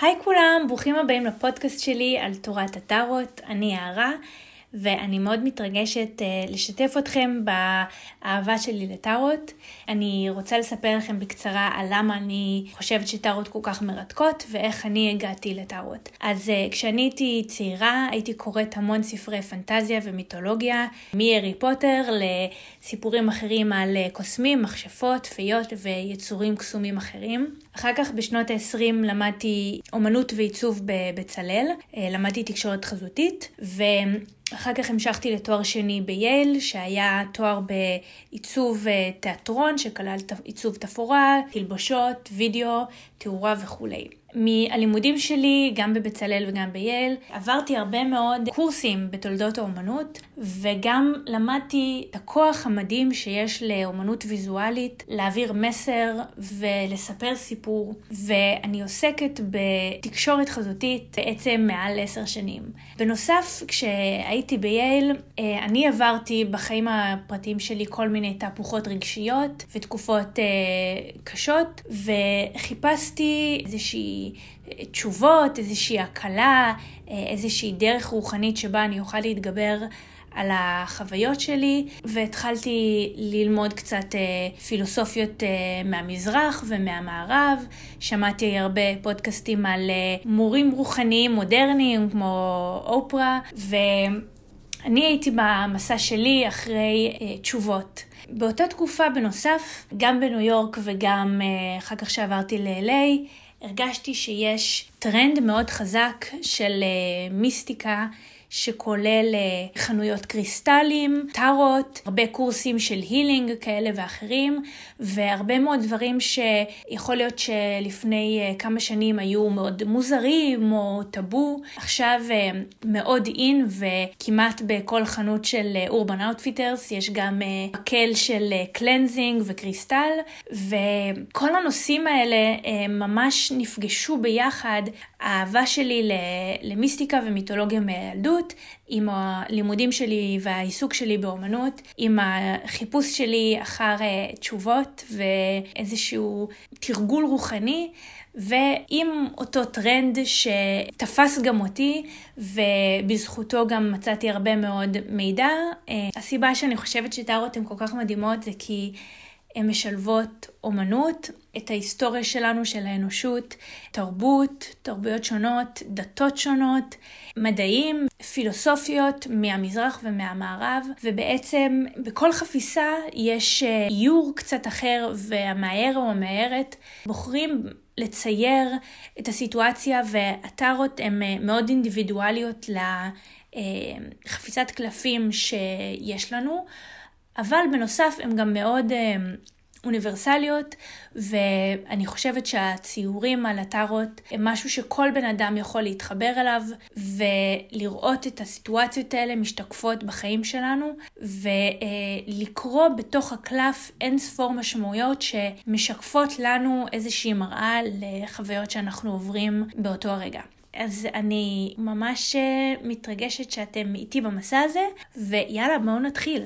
היי כולם, ברוכים הבאים לפודקאסט שלי על תורת הטארות, אני יערה. ואני מאוד מתרגשת uh, לשתף אתכם באהבה שלי לטארות. אני רוצה לספר לכם בקצרה על למה אני חושבת שטארות כל כך מרתקות ואיך אני הגעתי לטארות. אז uh, כשאני הייתי צעירה הייתי קוראת המון ספרי פנטזיה ומיתולוגיה, מהארי פוטר לסיפורים אחרים על uh, קוסמים, מכשפות, פיות ויצורים קסומים אחרים. אחר כך בשנות ה-20 למדתי אומנות ועיצוב בבצלאל, למדתי תקשורת חזותית, ו... אחר כך המשכתי לתואר שני בייל, שהיה תואר בעיצוב אה, תיאטרון, שכלל עיצוב תפאורה, תלבושות, וידאו, תאורה וכולי. מהלימודים שלי, גם בבצלאל וגם בייל, עברתי הרבה מאוד קורסים בתולדות האומנות, וגם למדתי את הכוח המדהים שיש לאומנות ויזואלית להעביר מסר ולספר סיפור, ואני עוסקת בתקשורת חזותית בעצם מעל עשר שנים. בנוסף, כשהייתי בייל, אה, אני עברתי בחיים הפרטיים שלי כל מיני תהפוכות רגשיות ותקופות אה, קשות, וחיפשתי איזושהי תשובות, איזושהי הקלה, איזושהי דרך רוחנית שבה אני אוכל להתגבר על החוויות שלי, והתחלתי ללמוד קצת אה, פילוסופיות אה, מהמזרח ומהמערב. שמעתי הרבה פודקאסטים על אה, מורים רוחניים מודרניים כמו אופרה, ואני הייתי במסע שלי אחרי תשובות. באותה תקופה בנוסף, גם בניו יורק וגם אחר כך שעברתי ל-LA, הרגשתי שיש טרנד מאוד חזק של uh, מיסטיקה שכולל uh, חנויות קריסטלים, טארות, הרבה קורסים של healing כאלה ואחרים, והרבה מאוד דברים שיכול להיות שלפני uh, כמה שנים היו מאוד מוזרים או טאבו, עכשיו uh, מאוד in וכמעט בכל חנות של Urban Outfitters יש גם מקל של cleansing וקריסטל, וכל הנושאים האלה ממש נפגשו ביחד, האהבה שלי למיסטיקה ומיתולוגיה מילדות. אומנות, עם הלימודים שלי והעיסוק שלי באומנות, עם החיפוש שלי אחר אה, תשובות ואיזשהו תרגול רוחני. ועם אותו טרנד שתפס גם אותי ובזכותו גם מצאתי הרבה מאוד מידע. אה, הסיבה שאני חושבת שטארות הן כל כך מדהימות זה כי הן משלבות אומנות, את ההיסטוריה שלנו, של האנושות, תרבות, תרבויות שונות, דתות שונות, מדעים, פילוסופיות מהמזרח ומהמערב, ובעצם בכל חפיסה יש אה, איור קצת אחר, והמאייר או המאיירת בוחרים לצייר את הסיטואציה, והטארות הן אה, מאוד אינדיבידואליות לחפיסת קלפים שיש לנו. אבל בנוסף הן גם מאוד אוניברסליות, ואני חושבת שהציורים על הטארות הם משהו שכל בן אדם יכול להתחבר אליו, ולראות את הסיטואציות האלה משתקפות בחיים שלנו, ולקרוא בתוך הקלף אין ספור משמעויות שמשקפות לנו איזושהי מראה לחוויות שאנחנו עוברים באותו הרגע. אז אני ממש מתרגשת שאתם איתי במסע הזה, ויאללה, בואו נתחיל.